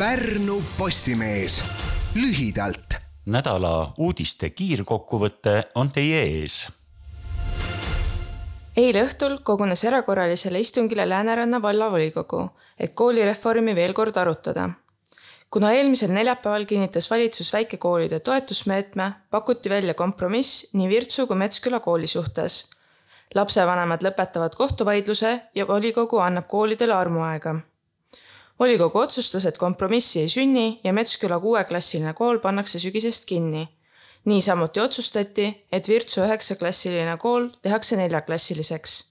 Pärnu Postimees lühidalt. nädala uudiste kiirkokkuvõte on teie ees. eile õhtul kogunes erakorralisele istungile Lääneranna vallavolikogu, et koolireformi veel kord arutada. kuna eelmisel neljapäeval kinnitas valitsus väikekoolide toetusmeetme, pakuti välja kompromiss nii Virtsu kui Metsküla kooli suhtes. lapsevanemad lõpetavad kohtuvaidluse ja volikogu annab koolidele armuaega volikogu otsustas, et kompromissi ei sünni ja Metsküla kuueklassiline kool pannakse sügisest kinni. niisamuti otsustati, et Virtsu üheksaklassiline kool tehakse neljaklassiliseks.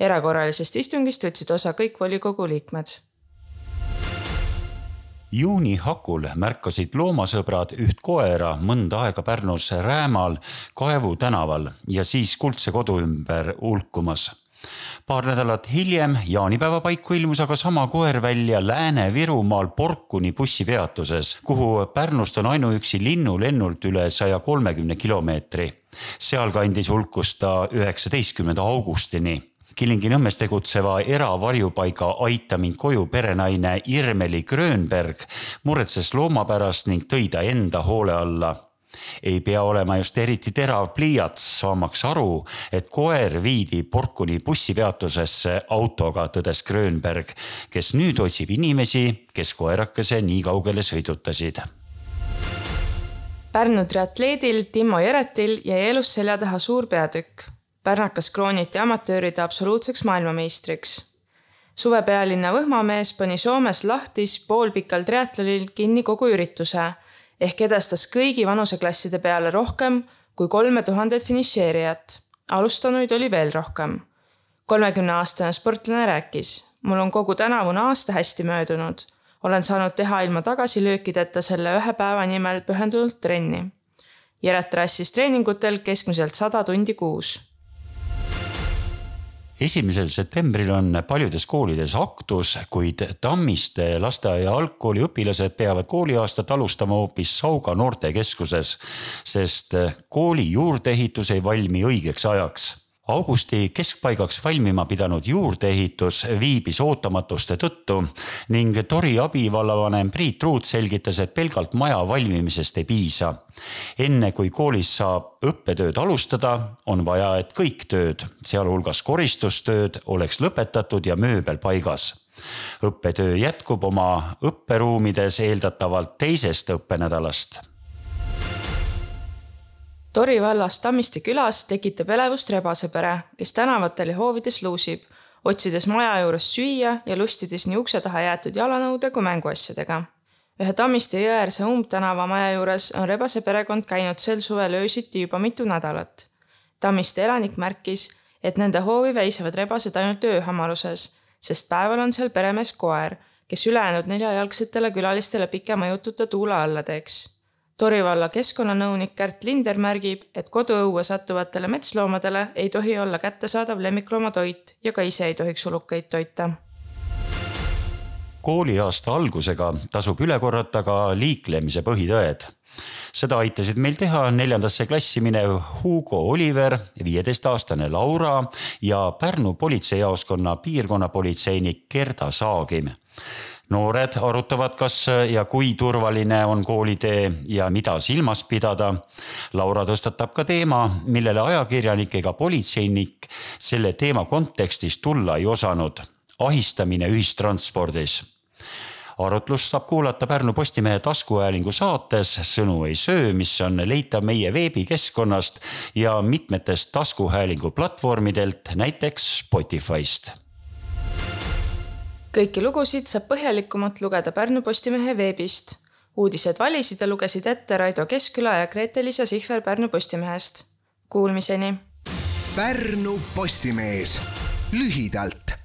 erakorralisest istungist võtsid osa kõik volikogu liikmed juuni hakul märkasid loomasõbrad üht koera mõnda aega Pärnus Räämal Kaevu tänaval ja siis Kuldse kodu ümber hulkumas paar nädalat hiljem, jaanipäeva paiku ilmus aga sama koer välja Lääne-Virumaal Porkuni bussipeatuses, kuhu Pärnust on ainuüksi linnulennult üle saja kolmekümne kilomeetri. sealkandis hulkus ta üheksateistkümnenda augustini Kilingi-Nõmmes tegutseva eravarjupaiga Aita mind koju perenaine Irmeli Grönberg muretses looma pärast ning tõi ta enda hoole alla ei pea olema just eriti terav pliiats, saamaks aru, et koer viidi Porkuni bussipeatusesse autoga, tõdes Grönberg, kes nüüd otsib inimesi, kes koerakese nii kaugele sõidutasid. Pärnu triatleedil Timo Jeretil jäi elus selja taha suur peatükk. pärnakas krooniti amatööride absoluutseks maailmameistriks suve pealinna Võhmamees pani Soomes lahtis poolpikal triatlonil kinni kogu ürituse ehk edestas kõigi vanuseklasside peale rohkem kui kolme tuhandet finišeerijat. alustanuid oli veel rohkem. kolmekümne aastane sportlane rääkis, mul on kogu tänavune aasta hästi möödunud. olen saanud teha ilma tagasilöökideta selle ühe päeva nimel pühendunult trenni. Jeret rassis treeningutel keskmiselt sada tundi kuus esimesel septembril on paljudes koolides aktus, kuid Tammiste lasteaia algkooli õpilased peavad kooliaastat alustama hoopis Sauga noortekeskuses, sest kooli juurdeehitus ei valmi õigeks ajaks augusti keskpaigaks valmima pidanud juurdeehitus viibis ootamatuste tõttu ning Tori abivallavanem Priit Ruut selgitas, et pelgalt maja valmimisest ei piisa. enne kui koolis saab õppetööd alustada, on vaja, et kõik tööd, sealhulgas koristustööd, oleks lõpetatud ja mööbel paigas õppetöö jätkub oma õpperuumides eeldatavalt teisest õppenädalast Tori vallas Tammiste külas tekitab elevust rebasepere, kes tänavatel ja hoovides luusib, otsides maja juures süüa ja lustides nii ukse taha jäetud jalanõude kui mänguasjadega. ühe Tammiste jõeäärse umbtänava maja juures on rebase perekond käinud sel suvel öösiti juba mitu nädalat. Tammiste elanik märkis, et nende hoovi väisavad rebased ainult ööhamaruses, sest päeval on seal peremees koer, kes ülejäänud neljajalgsetele külalistele pikema jututa tuule alla teeks Tori valla keskkonnanõunik Kärt Linder märgib, et koduõue sattuvatele metsloomadele ei tohi olla kättesaadav lemmikloomatoit ja ka ise ei tohiks ulukeid toita. kooliaasta algusega tasub üle korrata ka liiklemise põhitõed seda aitasid meil teha neljandasse klassi minev Hugo Oliver, viieteistaastane Laura ja Pärnu politseijaoskonna piirkonnapolitseinik Gerda Saagim noored arutavad, kas ja kui turvaline on koolitee ja mida silmas pidada. Laura tõstatab ka teema, millele ajakirjanik ega politseinik selle teema kontekstis tulla ei osanud. ahistamine ühistranspordis arutlust saab kuulata Pärnu Postimehe taskuhäälingu saates Sõnu ei söö, mis on leitav meie veebikeskkonnast ja mitmetest taskuhäälingu platvormidelt, näiteks Spotify'st kõiki lugusid saab põhjalikumalt lugeda Pärnu Postimehe veebist. uudised valisid ja lugesid ette Raido Keskküla ja Grete-Liisa Sihver Pärnu Postimehest. Kuulmiseni. Pärnu Postimees lühidalt